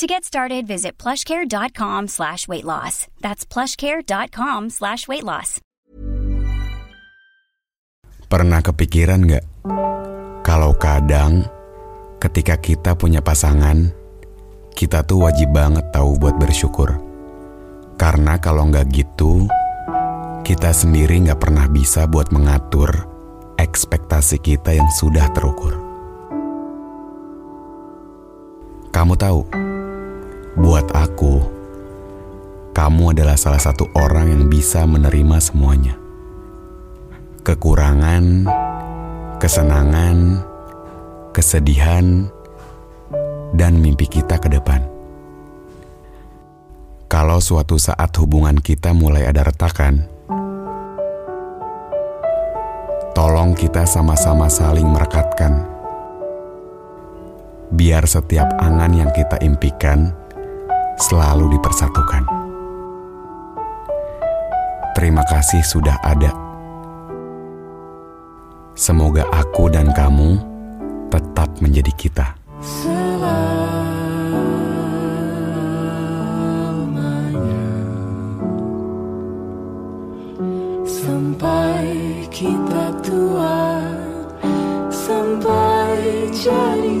To get started, visit plushcare.com slash weight loss. That's plushcare.com slash weight loss. Pernah kepikiran nggak? Kalau kadang ketika kita punya pasangan, kita tuh wajib banget tahu buat bersyukur. Karena kalau nggak gitu, kita sendiri nggak pernah bisa buat mengatur ekspektasi kita yang sudah terukur. Kamu tahu, buat aku, kamu adalah salah satu orang yang bisa menerima semuanya. Kekurangan, kesenangan, kesedihan, dan mimpi kita ke depan. Kalau suatu saat hubungan kita mulai ada retakan, tolong kita sama-sama saling merekatkan. Biar setiap angan yang kita impikan selalu dipersatukan. Terima kasih sudah ada. Semoga aku dan kamu tetap menjadi kita. Sampai kita tua Sampai jadi